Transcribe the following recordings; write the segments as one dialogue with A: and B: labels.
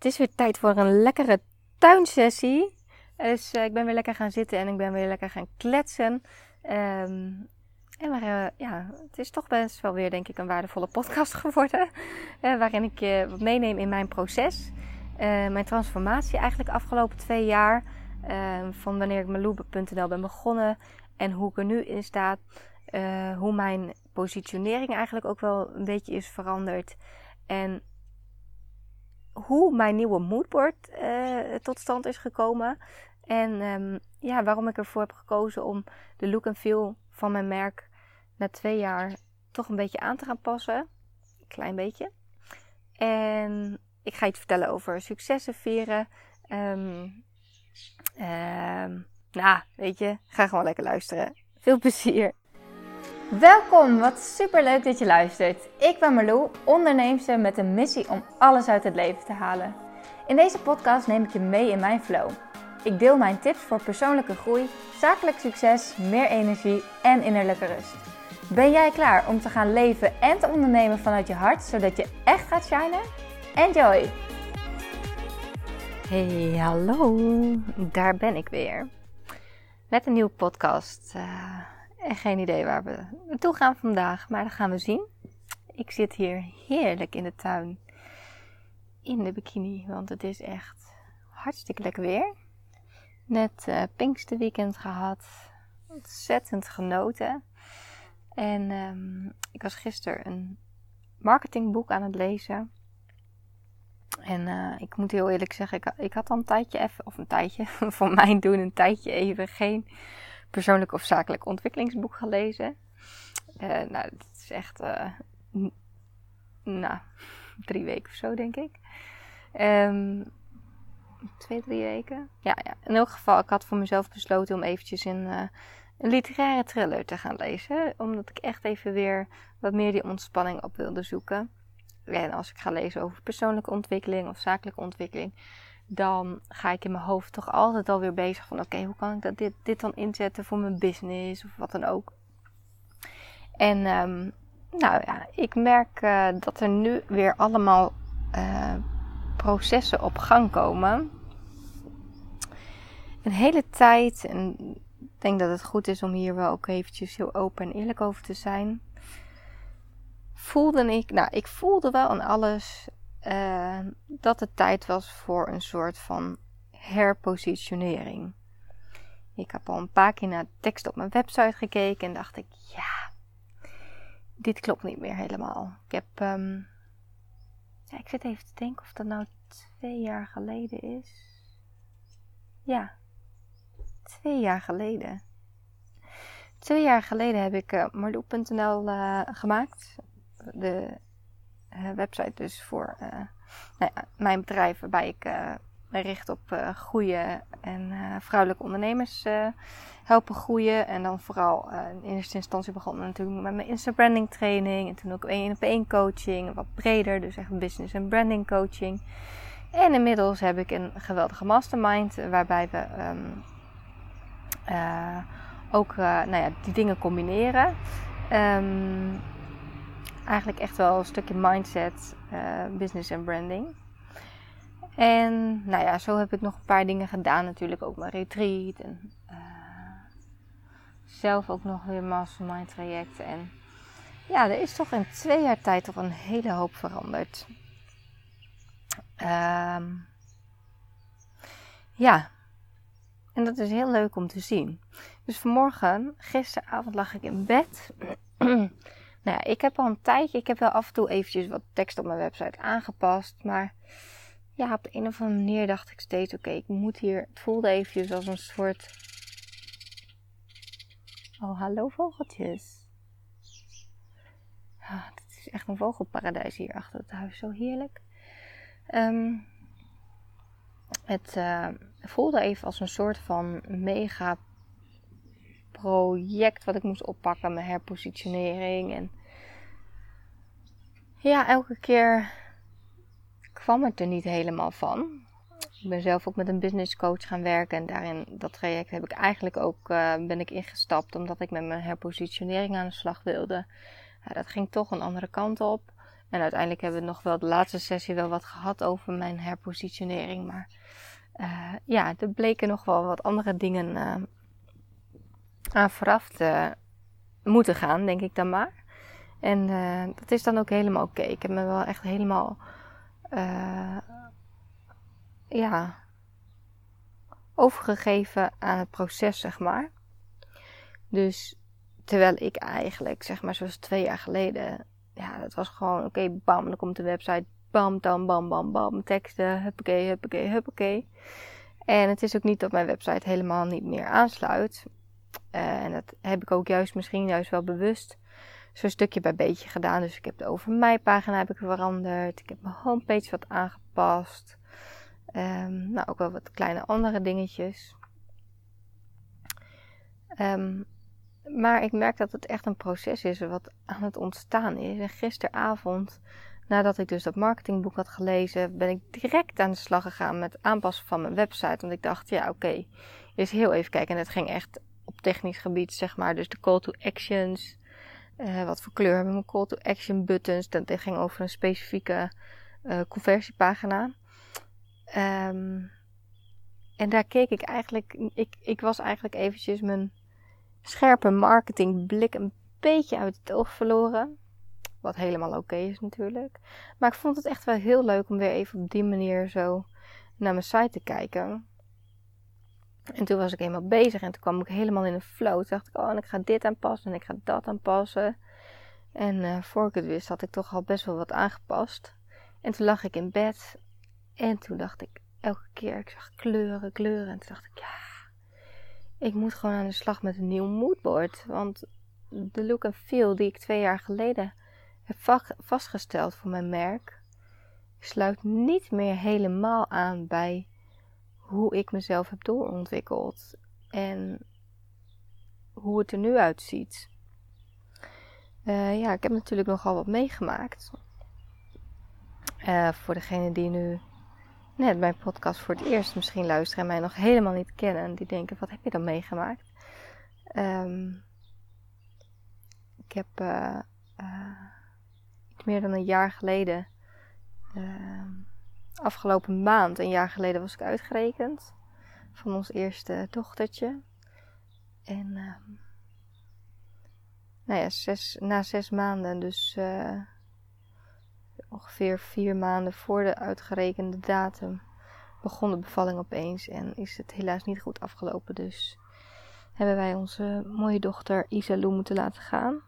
A: Het is weer tijd voor een lekkere tuinsessie. Dus uh, ik ben weer lekker gaan zitten en ik ben weer lekker gaan kletsen. Um, en maar, uh, ja, het is toch best wel weer, denk ik, een waardevolle podcast geworden. Uh, waarin ik je wat meeneem in mijn proces. mijn transformatie eigenlijk afgelopen twee jaar. Ehm, van wanneer ik meloebe.nl ben begonnen. En hoe ik er nu in sta. hoe mijn positionering eigenlijk ook wel een beetje is veranderd. En hoe mijn nieuwe moodboard uh, tot stand is gekomen. En um, ja, waarom ik ervoor heb gekozen om de look en feel van mijn merk na twee jaar toch een beetje aan te gaan passen. Een klein beetje. En ik ga iets vertellen over successen vieren. Um, um, nou, weet je, ga gewoon lekker luisteren. Veel plezier. Welkom, wat super leuk dat je luistert. Ik ben Marlou, onderneemster met een missie om alles uit het leven te halen. In deze podcast neem ik je mee in mijn flow. Ik deel mijn tips voor persoonlijke groei, zakelijk succes, meer energie en innerlijke rust. Ben jij klaar om te gaan leven en te ondernemen vanuit je hart, zodat je echt gaat shinen? Enjoy! Hey, hallo, daar ben ik weer. Met een nieuwe podcast. Uh, en geen idee waar we naartoe gaan vandaag, maar dat gaan we zien. Ik zit hier heerlijk in de tuin. In de bikini, want het is echt hartstikke lekker weer. Net uh, Pinksterweekend gehad. Ontzettend genoten. En um, ik was gisteren een marketingboek aan het lezen. En uh, ik moet heel eerlijk zeggen, ik, ik had al een tijdje even, of een tijdje, voor mij doen een tijdje even geen persoonlijk of zakelijk ontwikkelingsboek gelezen. Uh, nou, dat is echt, uh, nou, drie weken of zo, denk ik. Um, twee, drie weken. Ja, ja, in elk geval, ik had voor mezelf besloten om eventjes in, uh, een literaire thriller te gaan lezen. Omdat ik echt even weer wat meer die ontspanning op wilde zoeken. En als ik ga lezen over persoonlijke ontwikkeling of zakelijke ontwikkeling, dan ga ik in mijn hoofd toch altijd alweer bezig van oké, hoe kan ik dat, dit, dit dan inzetten voor mijn business of wat dan ook. En um, nou ja, ik merk uh, dat er nu weer allemaal uh, processen op gang komen. Een hele tijd, en ik denk dat het goed is om hier wel ook eventjes heel open en eerlijk over te zijn. Voelde ik, nou, ik voelde wel aan alles uh, dat het tijd was voor een soort van herpositionering. Ik heb al een paar naar tekst op mijn website gekeken en dacht ik, ja, dit klopt niet meer helemaal. Ik heb, um, ja, ik zit even te denken of dat nou twee jaar geleden is. Ja, twee jaar geleden. Twee jaar geleden heb ik uh, gemaakt. De website dus voor uh, nou mijn bedrijf, waarbij ik me richt op goede en vrouwelijke ondernemers helpen groeien. En dan vooral in eerste instantie begonnen natuurlijk met mijn Insta branding training en toen ook één op één coaching, wat breder, dus echt business en branding coaching. En inmiddels heb ik een geweldige mastermind waarbij we um, ook nou ja, die dingen combineren. Um, eigenlijk echt wel een stukje mindset, uh, business en branding. En nou ja, zo heb ik nog een paar dingen gedaan. Natuurlijk ook mijn retreat. En uh, zelf ook nog weer mastermind trajecten. En ja, er is toch in twee jaar tijd toch een hele hoop veranderd. Um, ja, en dat is heel leuk om te zien. Dus vanmorgen, gisteravond lag ik in bed. Nou ja, ik heb al een tijdje, ik heb wel af en toe eventjes wat tekst op mijn website aangepast. Maar ja, op de een of andere manier dacht ik steeds, oké, ik moet hier, het voelde eventjes als een soort... Oh, hallo vogeltjes. Ah, het is echt een vogelparadijs hier achter het huis, zo heerlijk. Um, het uh, voelde even als een soort van mega project wat ik moest oppakken, mijn herpositionering. En ja, elke keer kwam het er niet helemaal van. Ik ben zelf ook met een business coach gaan werken en daarin dat traject heb ik eigenlijk ook uh, ben ik ingestapt omdat ik met mijn herpositionering aan de slag wilde. Ja, dat ging toch een andere kant op. En uiteindelijk hebben we nog wel de laatste sessie wel wat gehad over mijn herpositionering. Maar uh, ja, er bleken nog wel wat andere dingen uh, aan vooraf te moeten gaan, denk ik dan maar. En uh, dat is dan ook helemaal oké. Ik heb me wel echt helemaal ja, overgegeven aan het proces, zeg maar. Dus terwijl ik eigenlijk, zeg maar, zoals twee jaar geleden, ja, dat was gewoon oké, bam, dan komt de website, bam, dan, bam, bam, bam, teksten, huppakee, huppakee, huppakee. En het is ook niet dat mijn website helemaal niet meer aansluit. Uh, en dat heb ik ook juist misschien juist wel bewust zo'n stukje bij beetje gedaan. Dus ik heb de over mij pagina heb ik veranderd. Ik heb mijn homepage wat aangepast. Um, nou, ook wel wat kleine andere dingetjes. Um, maar ik merk dat het echt een proces is wat aan het ontstaan is. En gisteravond, nadat ik dus dat marketingboek had gelezen, ben ik direct aan de slag gegaan met aanpassen van mijn website. Want ik dacht, ja, oké, okay, eens heel even kijken. En het ging echt op technisch gebied, zeg maar. Dus de call to actions. Uh, wat voor kleur hebben mijn call to action buttons. Dat ging over een specifieke uh, conversiepagina. Um, en daar keek ik eigenlijk, ik, ik was eigenlijk eventjes mijn scherpe marketingblik een beetje uit het oog verloren. Wat helemaal oké is natuurlijk. Maar ik vond het echt wel heel leuk om weer even op die manier zo naar mijn site te kijken. En toen was ik helemaal bezig en toen kwam ik helemaal in een flow. Toen dacht ik, oh, en ik ga dit aanpassen en ik ga dat aanpassen. En uh, voor ik het wist had ik toch al best wel wat aangepast. En toen lag ik in bed en toen dacht ik elke keer, ik zag kleuren, kleuren. En toen dacht ik, ja, ik moet gewoon aan de slag met een nieuw moodboard. Want de look en feel die ik twee jaar geleden heb vastgesteld voor mijn merk, sluit niet meer helemaal aan bij hoe ik mezelf heb doorontwikkeld en hoe het er nu uitziet. Uh, ja, ik heb natuurlijk nogal wat meegemaakt. Uh, voor degene die nu net mijn podcast voor het eerst misschien luisteren en mij nog helemaal niet kennen. En die denken, wat heb je dan meegemaakt? Um, ik heb uh, uh, meer dan een jaar geleden, uh, afgelopen maand, een jaar geleden was ik uitgerekend. Van ons eerste dochtertje. En nou ja, na zes maanden, dus uh, ongeveer vier maanden voor de uitgerekende datum begon de bevalling opeens en is het helaas niet goed afgelopen. Dus hebben wij onze mooie dochter Isalou moeten laten gaan.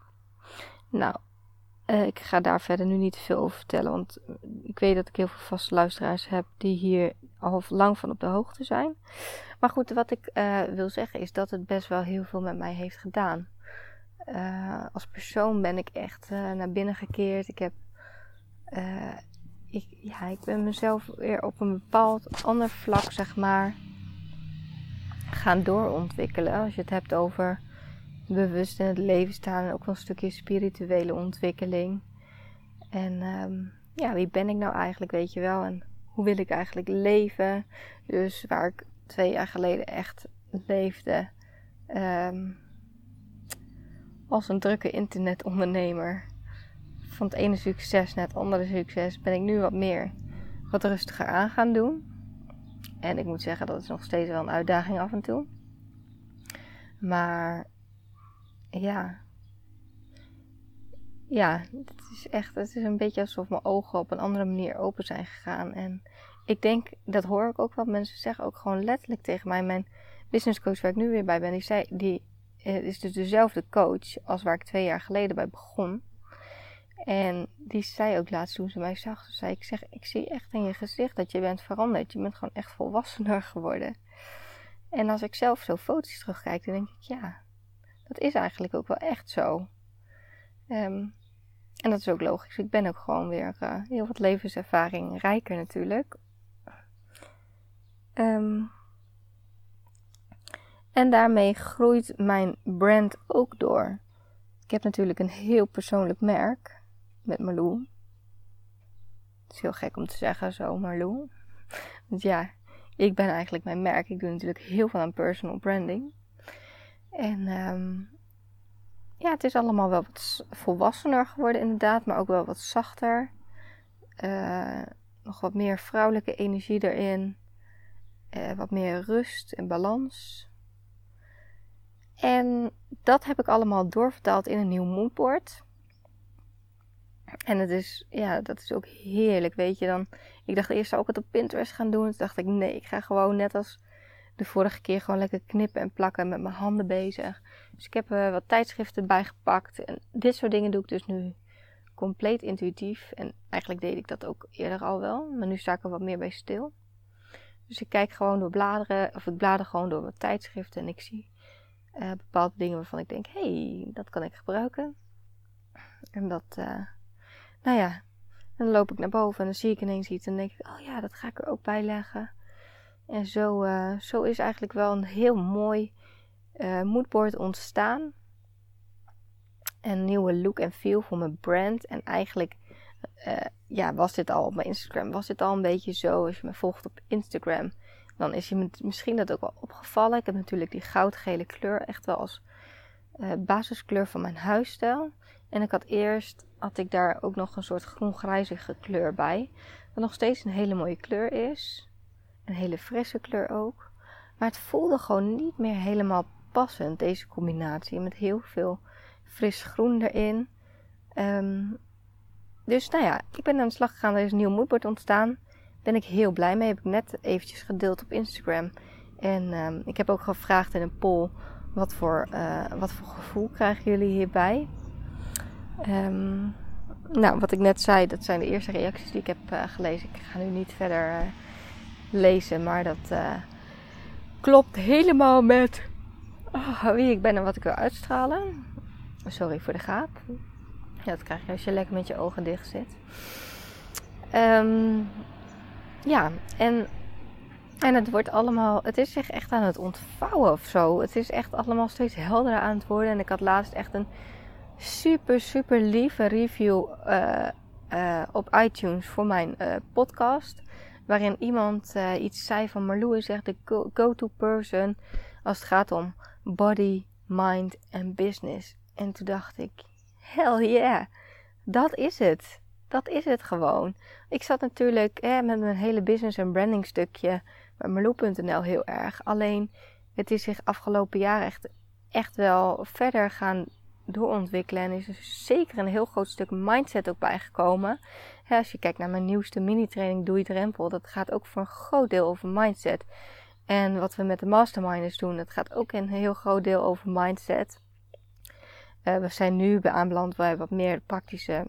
A: Nou, uh, ik ga daar verder nu niet veel over vertellen, want ik weet dat ik heel veel vaste luisteraars heb die hier al lang van op de hoogte zijn. Maar goed, wat ik uh, wil zeggen is dat het best wel heel veel met mij heeft gedaan. Als persoon ben ik echt naar binnen gekeerd. Ik heb ik, ja, ik ben mezelf weer op een bepaald ander vlak, zeg maar, gaan doorontwikkelen. Als je het hebt over bewust in het leven staan en ook wel een stukje spirituele ontwikkeling. En um, ja, wie ben ik nou eigenlijk, weet je wel? En hoe wil ik eigenlijk leven? Dus waar ik twee jaar geleden echt leefde um, als een drukke internetondernemer van het ene succes naar het andere succes ben ik nu wat meer, wat rustiger aan gaan doen. En ik moet zeggen, dat is nog steeds wel een uitdaging af en toe. Maar ja. Ja, het is echt, het is een beetje alsof mijn ogen op een andere manier open zijn gegaan. En ik denk, dat hoor ik ook wel. Mensen zeggen ook gewoon letterlijk tegen mij. Mijn business coach waar ik nu weer bij ben, die, zei, die eh, is dus dezelfde coach als waar ik twee jaar geleden bij begon. En die zei ook laatst toen ze mij zag, ze zei ik zeg, ik zie echt in je gezicht dat je bent veranderd. Je bent gewoon echt volwassener geworden. En als ik zelf zo foto's terugkijk, dan denk ik, ja, dat is eigenlijk ook wel echt zo. Um, en dat is ook logisch. Ik ben ook gewoon weer uh, heel wat levenservaring rijker natuurlijk. Um, en daarmee groeit mijn brand ook door. Ik heb natuurlijk een heel persoonlijk merk met Marlou. Het is heel gek om te zeggen zo, Marlou. Want ja, ik ben eigenlijk mijn merk. Ik doe natuurlijk heel veel aan personal branding. En um, ja, het is allemaal wel wat volwassener geworden inderdaad, maar ook wel wat zachter. Uh, nog wat meer vrouwelijke energie erin. Uh, wat meer rust en balans. En dat heb ik allemaal doorvertaald in een nieuw moodboard. En het is, ja, dat is ook heerlijk, weet je. Dan, ik dacht eerst zou ik het op Pinterest gaan doen. Toen dacht ik, nee, ik ga gewoon net als de vorige keer gewoon lekker knippen en plakken met mijn handen bezig. Dus ik heb uh, wat tijdschriften bijgepakt. En dit soort dingen doe ik dus nu compleet intuïtief. En eigenlijk deed ik dat ook eerder al wel. Maar nu sta ik er wat meer bij stil. Dus ik kijk gewoon door bladeren. Of ik blader gewoon door wat tijdschriften. En ik zie uh, bepaalde dingen waarvan ik denk: hey, dat kan ik gebruiken. En dat, uh, nou ja. En dan loop ik naar boven en dan zie ik ineens iets. En denk ik: oh ja, dat ga ik er ook bij leggen. En zo, uh, zo is eigenlijk wel een heel mooi moodboard ontstaan een nieuwe look en feel voor mijn brand. En eigenlijk uh, ja, was dit al op mijn Instagram. Was dit al een beetje zo. Als je me volgt op Instagram, dan is je misschien dat ook wel opgevallen. Ik heb natuurlijk die goudgele kleur echt wel als uh, basiskleur van mijn huisstijl. En ik had eerst, had ik daar ook nog een soort groen-grijzige kleur bij. Wat nog steeds een hele mooie kleur is. Een hele frisse kleur ook. Maar het voelde gewoon niet meer helemaal passend, deze combinatie. Met heel veel fris groen erin. Um, dus nou ja, ik ben aan de slag gegaan. Er is een nieuw moodboard ontstaan. Ben ik heel blij mee. Heb ik net eventjes gedeeld op Instagram. En um, ik heb ook gevraagd in een poll. Wat voor, uh, wat voor gevoel krijgen jullie hierbij? Um, nou, wat ik net zei, dat zijn de eerste reacties die ik heb uh, gelezen. Ik ga nu niet verder uh, lezen, maar dat klopt helemaal met oh, wie ik ben en wat ik wil uitstralen. Sorry voor de gaap. Ja, dat krijg je als je lekker met je ogen dicht zit. Um, ja, en, en het wordt allemaal. Het is zich echt aan het ontvouwen of zo. Het is echt allemaal steeds helderder aan het worden. En ik had laatst echt een super, super lieve review uh, uh, op iTunes voor mijn podcast. Waarin iemand iets zei van Marlou is echt de go-to person als het gaat om body, mind en business. En toen dacht ik, hell yeah, dat is het. Dat is het gewoon. Ik zat natuurlijk hè, met mijn hele business en branding stukje bij Marloe.nl heel erg. Alleen het is zich afgelopen jaar echt, echt wel verder gaan doorontwikkelen. En is er zeker een heel groot stuk mindset ook bijgekomen. als je kijkt naar mijn nieuwste mini-training Doe je Drempel, dat gaat ook voor een groot deel over mindset. En wat we met de masterminders doen, dat gaat ook een heel groot deel over mindset. Uh, we zijn nu aanbeland bij wat meer praktische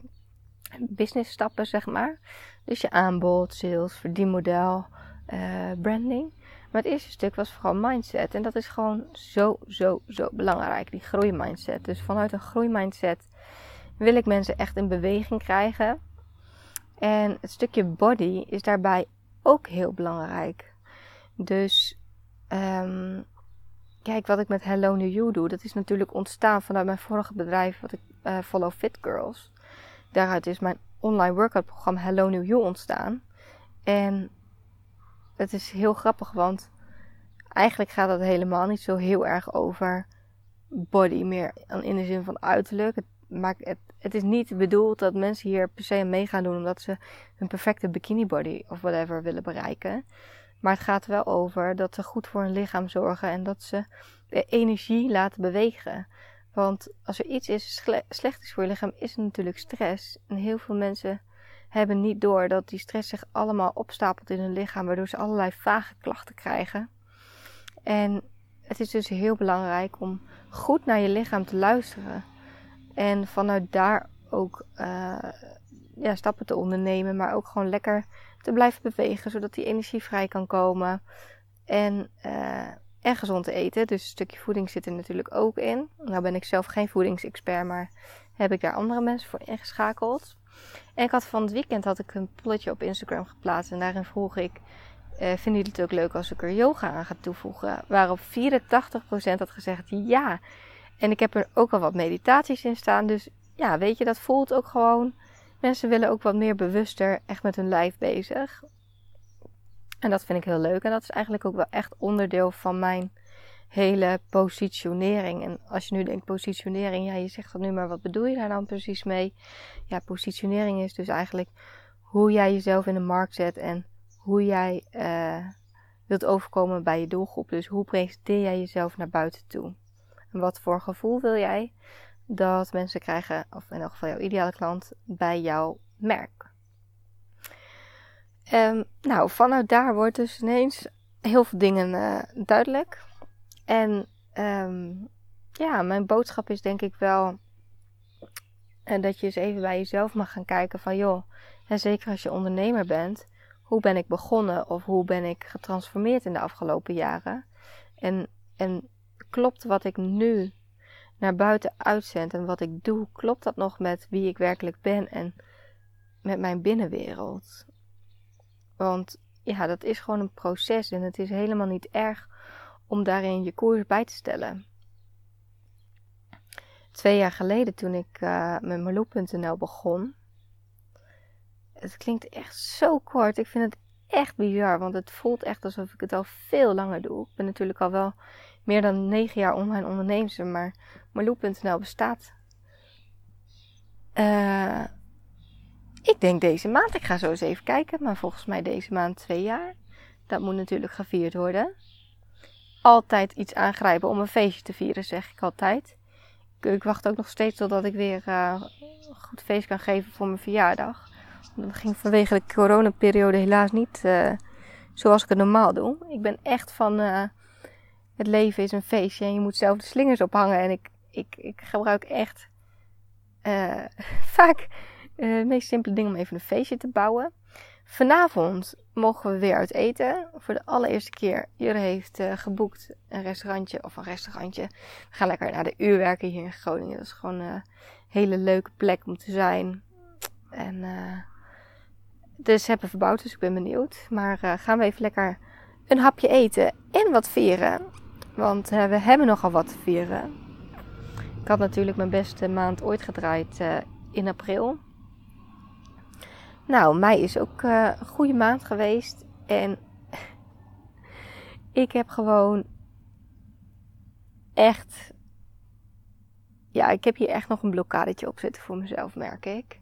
A: business stappen, zeg maar. Dus je aanbod, sales, verdienmodel, uh, branding. Maar het eerste stuk was vooral mindset. En dat is gewoon zo, zo, zo belangrijk, die groeimindset. Dus vanuit een groeimindset wil ik mensen echt in beweging krijgen. En het stukje body is daarbij ook heel belangrijk. Dus um, kijk, wat ik met Hello New You doe, dat is natuurlijk ontstaan vanuit mijn vorige bedrijf, wat ik uh, Follow Fit Girls. Daaruit is mijn online workout programma Hello New You ontstaan. En het is heel grappig, want eigenlijk gaat het helemaal niet zo heel erg over body meer in de zin van uiterlijk. Het, maakt, het, het is niet bedoeld dat mensen hier per se mee gaan doen omdat ze een perfecte bikini body of whatever willen bereiken. Maar het gaat wel over dat ze goed voor hun lichaam zorgen en dat ze de energie laten bewegen. Want als er iets is slecht is voor je lichaam, is het natuurlijk stress. En heel veel mensen hebben niet door dat die stress zich allemaal opstapelt in hun lichaam, waardoor ze allerlei vage klachten krijgen. En het is dus heel belangrijk om goed naar je lichaam te luisteren. En vanuit daar ook uh, ja, stappen te ondernemen, maar ook gewoon lekker te blijven bewegen, zodat die energie vrij kan komen. En, uh, en gezond te eten. Dus een stukje voeding zit er natuurlijk ook in. Nou ben ik zelf geen voedingsexpert, maar heb ik daar andere mensen voor ingeschakeld. En ik had van het weekend had ik een polletje op Instagram geplaatst. En daarin vroeg ik, uh, vinden jullie het ook leuk als ik er yoga aan ga toevoegen? Waarop 84% had gezegd ja. En ik heb er ook al wat meditaties in staan. Dus ja, weet je, dat voelt ook gewoon Mensen willen ook wat meer bewuster echt met hun lijf bezig. En dat vind ik heel leuk. En dat is eigenlijk ook wel echt onderdeel van mijn hele positionering. En als je nu denkt positionering, ja, je zegt dat nu, maar wat bedoel je daar dan precies mee? Ja, positionering is dus eigenlijk hoe jij jezelf in de markt zet en hoe jij uh, wilt overkomen bij je doelgroep. Dus hoe presenteer jij jezelf naar buiten toe? En wat voor gevoel wil jij dat mensen krijgen, of in elk geval jouw ideale klant, bij jouw merk? Um, nou, vanuit daar wordt dus ineens heel veel dingen uh, duidelijk. En um, ja, mijn boodschap is denk ik wel uh, dat je eens even bij jezelf mag gaan kijken van joh, en zeker als je ondernemer bent, hoe ben ik begonnen of hoe ben ik getransformeerd in de afgelopen jaren? En, en klopt wat ik nu naar buiten uitzend en wat ik doe, klopt dat nog met wie ik werkelijk ben en met mijn binnenwereld? Want ja, dat is gewoon een proces en het is helemaal niet erg om daarin je koers bij te stellen. Twee jaar geleden toen ik uh, met Marloe.nl begon. Het klinkt echt zo kort. Ik vind het echt bizar, want het voelt echt alsof ik het al veel langer doe. Ik ben natuurlijk al wel meer dan negen jaar online ondernemer, maar Marloe.nl bestaat. Uh, ik denk deze maand. Ik ga zo eens even kijken. Maar volgens mij deze maand twee jaar. Dat moet natuurlijk gevierd worden. Altijd iets aangrijpen om een feestje te vieren, zeg ik altijd. Ik, wacht ook nog steeds totdat ik weer een goed feest kan geven voor mijn verjaardag. Dat ging vanwege de coronaperiode helaas niet uh, zoals ik het normaal doe. Ik ben echt van uh, het leven is een feestje en je moet zelf de slingers ophangen. En ik, ik, ik gebruik echt vaak het meest simpele ding om even een feestje te bouwen. Vanavond mogen we weer uit eten. Voor de allereerste keer. Jure heeft uh, geboekt een restaurantje. Of een restaurantje. We gaan lekker naar de uurwerken hier in Groningen. Dat is gewoon een hele leuke plek om te zijn. En uh, dus hebben we verbouwd. Dus ik ben benieuwd. Maar gaan we even lekker een hapje eten. En wat vieren. Want we hebben nogal wat te vieren. Ik had natuurlijk mijn beste maand ooit gedraaid in april. Nou, mei is ook uh, een goede maand geweest. En ik heb gewoon echt. Ja, ik heb hier echt nog een blokkadetje op zitten voor mezelf, merk ik.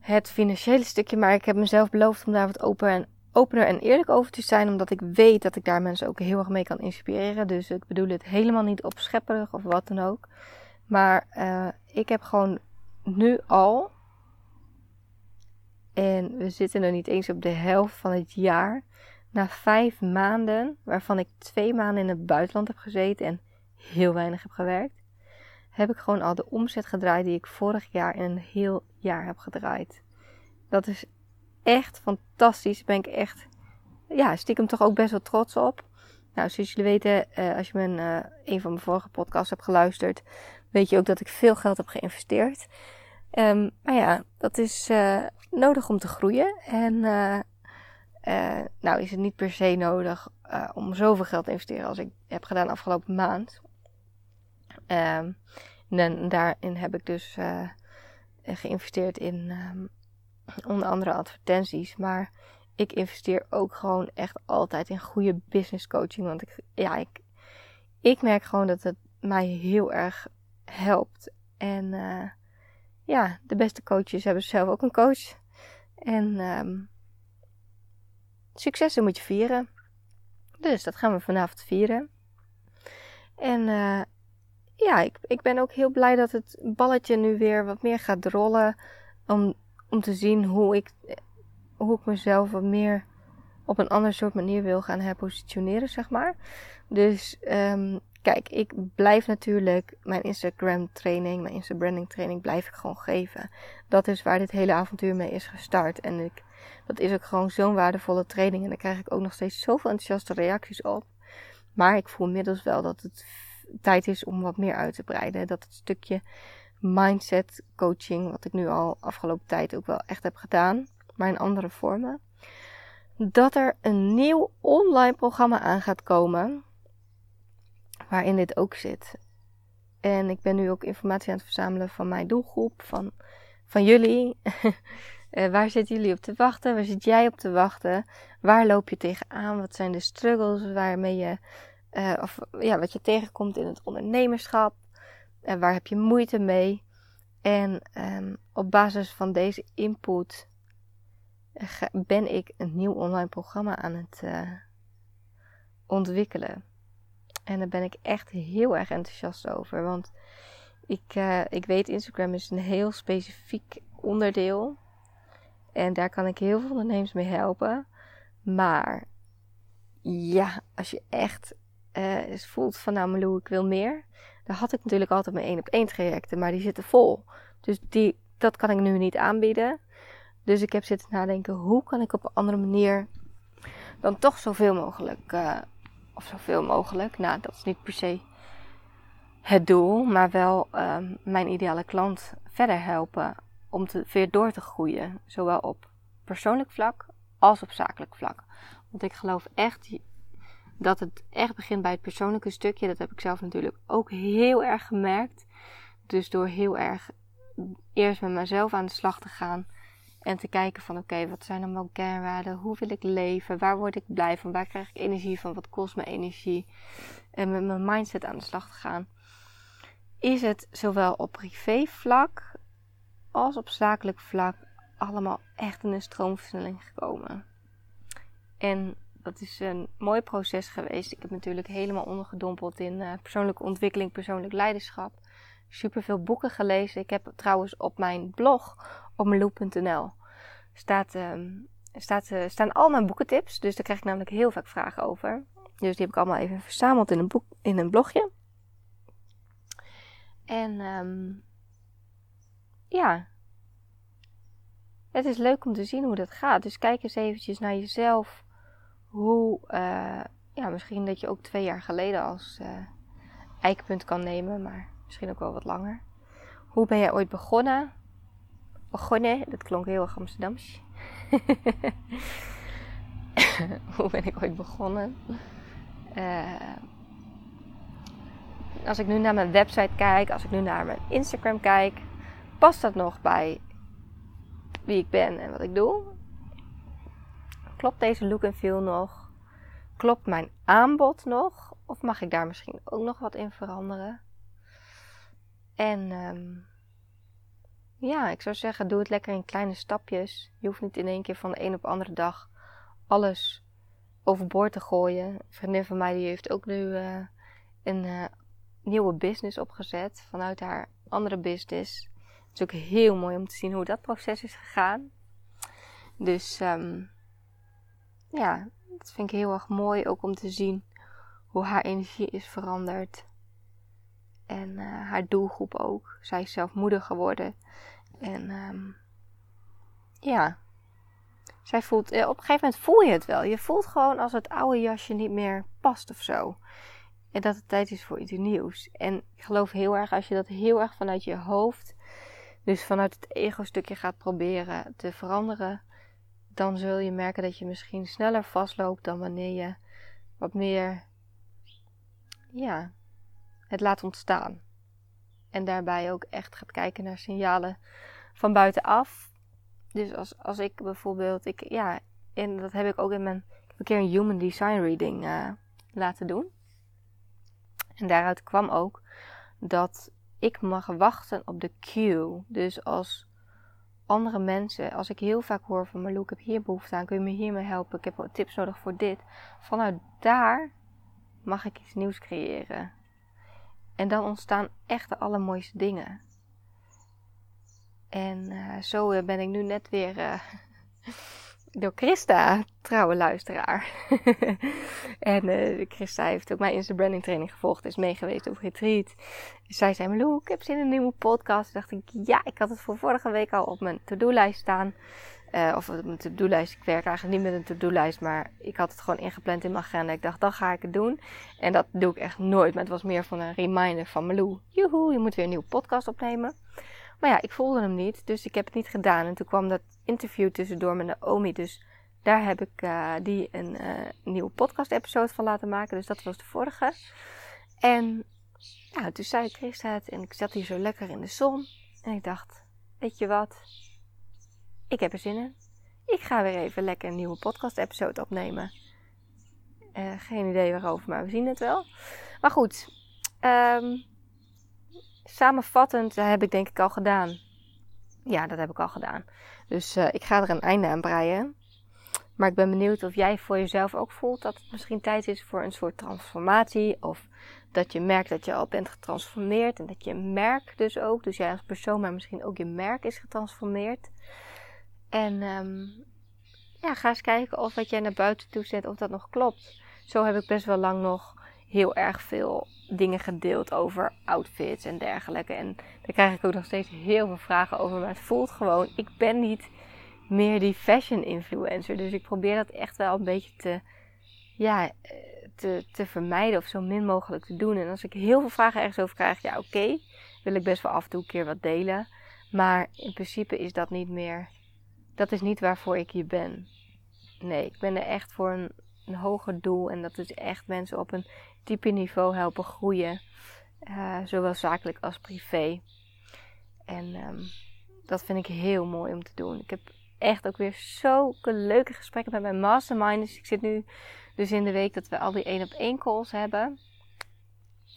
A: Het financiële stukje, maar ik heb mezelf beloofd om daar wat open en, opener en eerlijk over te zijn. Omdat ik weet dat ik daar mensen ook heel erg mee kan inspireren. Dus ik bedoel het helemaal niet opschepperig of wat dan ook. Maar uh, ik heb gewoon nu al en we zitten nog niet eens op de helft van het jaar. Na vijf maanden, waarvan ik twee maanden in het buitenland heb gezeten en heel weinig heb gewerkt, heb ik gewoon al de omzet gedraaid die ik vorig jaar in een heel jaar heb gedraaid. Dat is echt fantastisch. Daar ben ik echt, ja, stiekem toch ook best wel trots op. Nou, zoals jullie weten, eh, als je mijn, uh, een van mijn vorige podcasts hebt geluisterd, weet je ook dat ik veel geld heb geïnvesteerd. Um, maar ja, dat is uh, nodig om te groeien. En uh, nou is het niet per se nodig om zoveel geld te investeren als ik heb gedaan afgelopen maand. Um, en daarin heb ik dus geïnvesteerd in um, onder andere advertenties. Maar ik investeer ook gewoon echt altijd in goede business coaching. Want ik, ja, ik, ik merk gewoon dat het mij heel erg helpt. En ja, de beste coaches hebben zelf ook een coach. En um, successen moet je vieren. Dus dat gaan we vanavond vieren. En uh, ja, ik, ik ben ook heel blij dat het balletje nu weer wat meer gaat rollen. Om, om te zien hoe ik, hoe ik mezelf wat meer op een ander soort manier wil gaan herpositioneren, zeg maar. Dus um, Kijk, ik blijf natuurlijk mijn Instagram training, mijn Insta branding training blijf ik gewoon geven. Dat is waar dit hele avontuur mee is gestart. En ik, dat is ook gewoon zo'n waardevolle training. En daar krijg ik ook nog steeds zoveel enthousiaste reacties op. Maar ik voel inmiddels wel dat het tijd is om wat meer uit te breiden. Dat het stukje mindset coaching, wat ik nu al afgelopen tijd ook wel echt heb gedaan, maar in andere vormen. Dat er een nieuw online programma aan gaat komen waarin dit ook zit. En ik ben nu ook informatie aan het verzamelen van mijn doelgroep, van, van jullie. uh, waar zitten jullie op te wachten? Waar zit jij op te wachten? Waar loop je tegenaan? Wat zijn de struggles waarmee je uh, of ja, wat je tegenkomt in het ondernemerschap. En waar heb je moeite mee? En um, op basis van deze input ben ik een nieuw online programma aan het ontwikkelen. En daar ben ik echt heel erg enthousiast over. Want ik, uh, ik weet, Instagram is een heel specifiek onderdeel. En daar kan ik heel veel ondernemers mee helpen. Maar ja, als je echt uh, voelt van nou Malou, ik wil meer. Dan had ik natuurlijk altijd mijn één op één trajecten, maar die zitten vol. Dus die, dat kan ik nu niet aanbieden. Dus ik heb zitten nadenken, hoe kan ik op een andere manier dan toch zoveel mogelijk, uh, of zoveel mogelijk, nou dat is niet per se het doel, maar wel uh, mijn ideale klant verder helpen om te, weer door te groeien. Zowel op persoonlijk vlak als op zakelijk vlak. Want ik geloof echt dat het echt begint bij het persoonlijke stukje. Dat heb ik zelf natuurlijk ook heel erg gemerkt. Dus door heel erg eerst met mezelf aan de slag te gaan. En te kijken van oké, wat zijn dan mijn kernwaarden? Hoe wil ik leven? Waar word ik blij van? Waar krijg ik energie van? Wat kost me energie? En met mijn mindset aan de slag te gaan. Is het zowel op privé vlak als op zakelijk vlak allemaal echt in een stroomversnelling gekomen. En dat is een mooi proces geweest. Ik heb natuurlijk helemaal ondergedompeld in uh, persoonlijke ontwikkeling, persoonlijk leiderschap. Super veel boeken gelezen. Ik heb trouwens op mijn blog op meloe.nl staat, uh, staat, uh, staan al mijn boekentips. Dus daar krijg ik namelijk heel vaak vragen over. Dus die heb ik allemaal even verzameld in een, boek, in een blogje. En um, ja, het is leuk om te zien hoe dat gaat. Dus kijk eens eventjes naar jezelf. Hoe, uh, ja, misschien dat je ook twee jaar geleden als uh, eikpunt kan nemen, maar misschien ook wel wat langer. Hoe ben jij ooit begonnen? Begonnen, dat klonk heel erg Amsterdams. hoe ben ik ooit begonnen? Uh, als ik nu naar mijn website kijk, als ik nu naar mijn Instagram kijk, past dat nog bij wie ik ben en wat ik doe? Klopt deze look en feel nog? Klopt mijn aanbod nog? Of mag ik daar misschien ook nog wat in veranderen? En um, ja, ik zou zeggen, doe het lekker in kleine stapjes. Je hoeft niet in één keer van de een op de andere dag alles overboord te gooien. Een vriendin van mij die heeft ook nu uh, een uh, nieuwe business opgezet vanuit haar andere business is ook heel mooi om te zien hoe dat proces is gegaan. Dus um, ja, dat vind ik heel erg mooi ook om te zien hoe haar energie is veranderd. En uh, haar doelgroep ook. Zij is zelf moeder geworden. En um, ja, zij voelt, eh, op een gegeven moment voel je het wel. Je voelt gewoon als het oude jasje niet meer past of zo. En dat het tijd is voor iets nieuws. En ik geloof heel erg als je dat heel erg vanuit je hoofd dus vanuit het ego-stukje gaat proberen te veranderen, dan zul je merken dat je misschien sneller vastloopt dan wanneer je wat meer ja, het laat ontstaan. En daarbij ook echt gaat kijken naar signalen van buitenaf. Dus als, als ik bijvoorbeeld, ik, ja, en dat heb ik ook in mijn, ik heb een keer een human design reading uh, laten doen. En daaruit kwam ook dat ik mag wachten op de cue. Dus als andere mensen, als ik heel vaak hoor van Marloe, ik heb hier behoefte aan, kun je me hiermee helpen? Ik heb tips nodig voor dit. Vanuit daar mag ik iets nieuws creëren. En dan ontstaan echt de allermooiste dingen. En uh, zo ben ik nu net weer uh, door Christa, trouwe luisteraar. en Christa heeft ook mijn Insta Branding training gevolgd. Is meegeweest op retreat. Zij zei, Malou, ik heb zin in een nieuwe podcast. Toen dacht ik, ja, ik had het voor vorige week al op mijn to-do-lijst staan. Uh, of mijn to-do-lijst. Ik werk eigenlijk niet met een to-do-lijst. Maar ik had het gewoon ingepland in mijn agenda. Ik dacht, dan ga ik het doen. En dat doe ik echt nooit. Maar het was meer van een reminder van Malou. Joehoe, je moet weer een nieuwe podcast opnemen. Maar ja, ik voelde hem niet, dus ik heb het niet gedaan. En toen kwam dat interview tussendoor met Naomi. Dus daar heb ik uh, die een uh, nieuwe podcast-episode van laten maken. Dus dat was de vorige. En ja, toen zei Chris het en ik zat hier zo lekker in de zon. En ik dacht, weet je wat? Ik heb er zin in. Ik ga weer even lekker een nieuwe podcast-episode opnemen. Uh, geen idee waarover, maar we zien het wel. Maar goed, um, samenvattend heb ik denk ik al gedaan. Ja, dat heb ik al gedaan. Dus uh, ik ga er een einde aan breien. Maar ik ben benieuwd of jij voor jezelf ook voelt dat het misschien tijd is voor een soort transformatie. Of dat je merkt dat je al bent getransformeerd. En dat je merk dus ook, dus jij als persoon, maar misschien ook je merk is getransformeerd. En um, ja, ga eens kijken of wat jij naar buiten toe zet, of dat nog klopt. Zo heb ik best wel lang nog heel erg veel dingen gedeeld over outfits en dergelijke. En daar krijg ik ook nog steeds heel veel vragen over. Maar het voelt gewoon, ik ben niet meer die fashion influencer. Dus ik probeer dat echt wel een beetje te, ja, te, te vermijden of zo min mogelijk te doen. En als ik heel veel vragen ergens over krijg, ja oké, wil ik best wel af en toe een keer wat delen. Maar in principe is dat niet meer, dat is niet waarvoor ik hier ben. Nee, ik ben er echt voor een, hoger doel. En dat is echt mensen op een dieper niveau helpen groeien. Uh, zowel zakelijk als privé. En um, dat vind ik heel mooi om te doen. Ik heb echt ook weer zulke leuke gesprekken met mijn mastermind. Dus ik zit nu dus in de week dat we al die één op één calls hebben.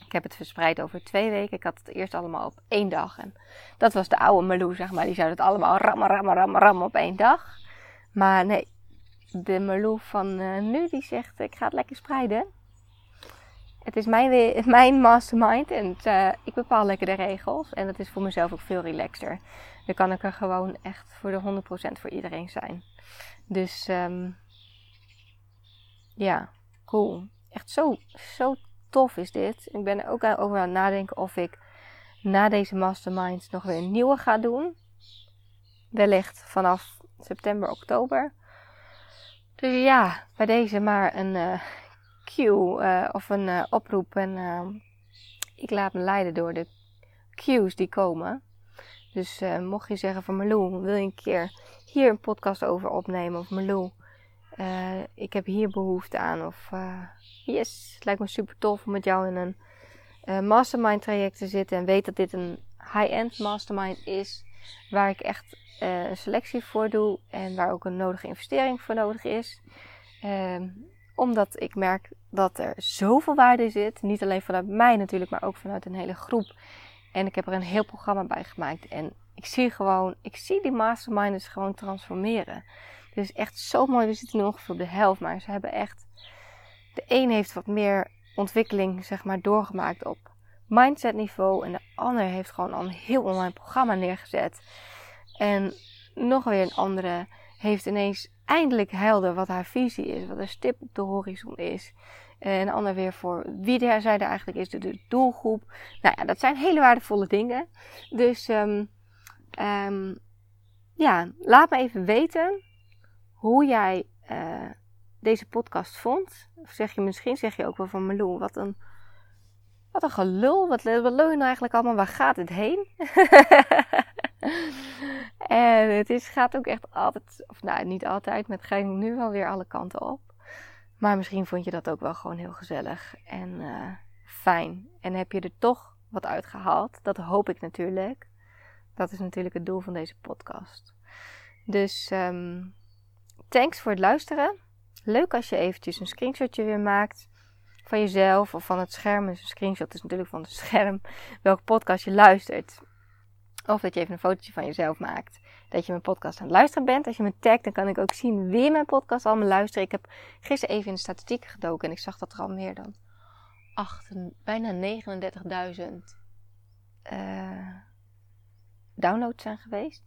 A: Ik heb het verspreid over twee weken. Ik had het eerst allemaal op één dag. En dat was de oude Malou, zeg maar. Die zou het allemaal rammen, rammen, rammen, rammen op één dag. Maar nee, de Malou van uh, nu die zegt ik ga het lekker spreiden. Het is mijn, mijn mastermind en uh, ik bepaal lekker de regels. En dat is voor mezelf ook veel relaxter. Dan kan ik er gewoon echt voor de 100% voor iedereen zijn. Dus um, ja, cool. Echt zo, zo tof is dit. Ik ben er ook over aan het nadenken of ik na deze mastermind nog weer een nieuwe ga doen. Wellicht vanaf september, oktober. Dus ja, bij deze maar een uh, cue uh, of een uh, oproep. En ik laat me leiden door de cues die komen. Dus mocht je zeggen van Marlou, wil je een keer hier een podcast over opnemen? Of Marlou, ik heb hier behoefte aan. Of yes, het lijkt me super tof om met jou in een mastermind traject te zitten. En weet dat dit een high-end mastermind is. Waar ik echt een selectie voor doe en waar ook een nodige investering voor nodig is. Uh, omdat ik merk dat er zoveel waarde zit. Niet alleen vanuit mij natuurlijk, maar ook vanuit een hele groep. En ik heb er een heel programma bij gemaakt. En ik zie gewoon, ik zie die masterminders gewoon transformeren. Dus echt zo mooi. We zitten ongeveer op de helft, maar ze hebben echt. De een heeft wat meer ontwikkeling, zeg maar, doorgemaakt op mindset niveau. En de ander heeft gewoon al een heel online programma neergezet. En nog weer een andere heeft ineens eindelijk helder wat haar visie is, wat haar stip op de horizon is. En een ander weer voor wie de, zij er eigenlijk is, de, doelgroep. Nou ja, dat zijn hele waardevolle dingen. Dus um, um, ja, laat me even weten hoe jij uh, deze podcast vond. Of zeg je misschien, zeg je ook wel van Meloen, wat een, wat een gelul. Wat, wat nou eigenlijk allemaal, waar gaat het heen? en het is, gaat ook echt altijd, of nou niet altijd, met ga nu wel weer alle kanten op. Maar misschien vond je dat ook wel gewoon heel gezellig en uh, fijn. En heb je er toch wat uitgehaald? Dat hoop ik natuurlijk. Dat is natuurlijk het doel van deze podcast. Dus um, thanks voor het luisteren. Leuk als je eventjes een screenshotje weer maakt van jezelf of van het scherm. Dus een screenshot is natuurlijk van het scherm. Welke podcast je luistert. Of dat je even een fotootje van jezelf maakt. Dat je mijn podcast aan het luisteren bent. Als je me tagt, dan kan ik ook zien wie mijn podcast allemaal luistert. Ik heb gisteren even in de statistieken gedoken. En ik zag dat er al meer dan 8, bijna 39.000 uh, downloads zijn geweest.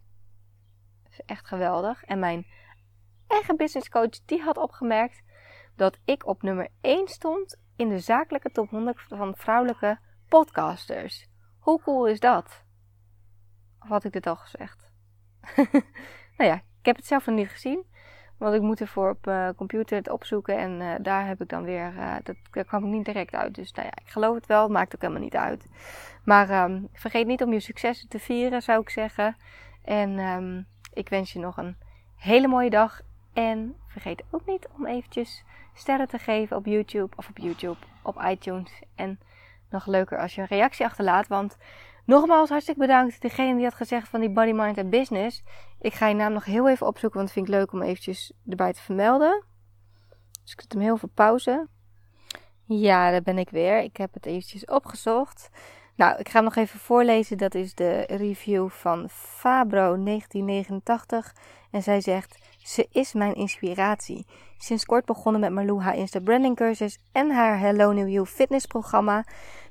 A: Dat is echt geweldig. En mijn eigen business coach die had opgemerkt dat ik op nummer 1 stond in de zakelijke top 100 van vrouwelijke podcasters. Hoe cool is dat? Had ik dit al gezegd? nou ja, ik heb het zelf nog niet gezien. Want ik moet ervoor op uh, computer het opzoeken. En uh, daar heb ik dan weer. Uh, dat, kwam ik niet direct uit. Dus nou ja, ik geloof het wel. Maakt ook helemaal niet uit. Maar um, vergeet niet om je successen te vieren, zou ik zeggen. En um, ik wens je nog een hele mooie dag. En vergeet ook niet om eventjes sterren te geven op YouTube. Of op YouTube, op iTunes. En nog leuker als je een reactie achterlaat. Want Nogmaals, hartstikke bedankt. Degene die had gezegd van die Body, Mind en Business. Ik ga je naam nog heel even opzoeken, want vind ik leuk om eventjes erbij te vermelden. Dus ik zet hem heel veel pauze. Ja, daar ben ik weer. Ik heb het eventjes opgezocht. Nou, ik ga hem nog even voorlezen. Dat is de review van Fabro 1989. En zij zegt: Ze is mijn inspiratie. Sinds kort begonnen met Marlou haar Insta branding cursus en haar Hello New You fitness programma.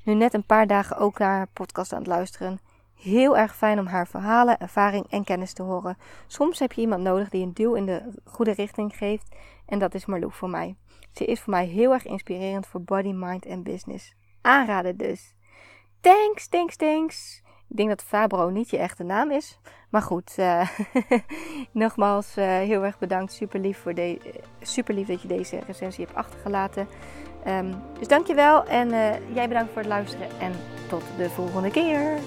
A: Nu net een paar dagen ook naar haar podcast aan het luisteren. Heel erg fijn om haar verhalen, ervaring en kennis te horen. Soms heb je iemand nodig die een duw in de goede richting geeft. En dat is Marlou voor mij. Ze is voor mij heel erg inspirerend voor body, mind en business. Aanraden dus. Thanks, thanks, thanks. Ik denk dat Fabro niet je echte naam is. Maar goed, uh, nogmaals uh, heel erg bedankt. Super lief, voor de, super lief dat je deze recensie hebt achtergelaten. Um, dus dankjewel en uh, jij bedankt voor het luisteren en tot de volgende keer.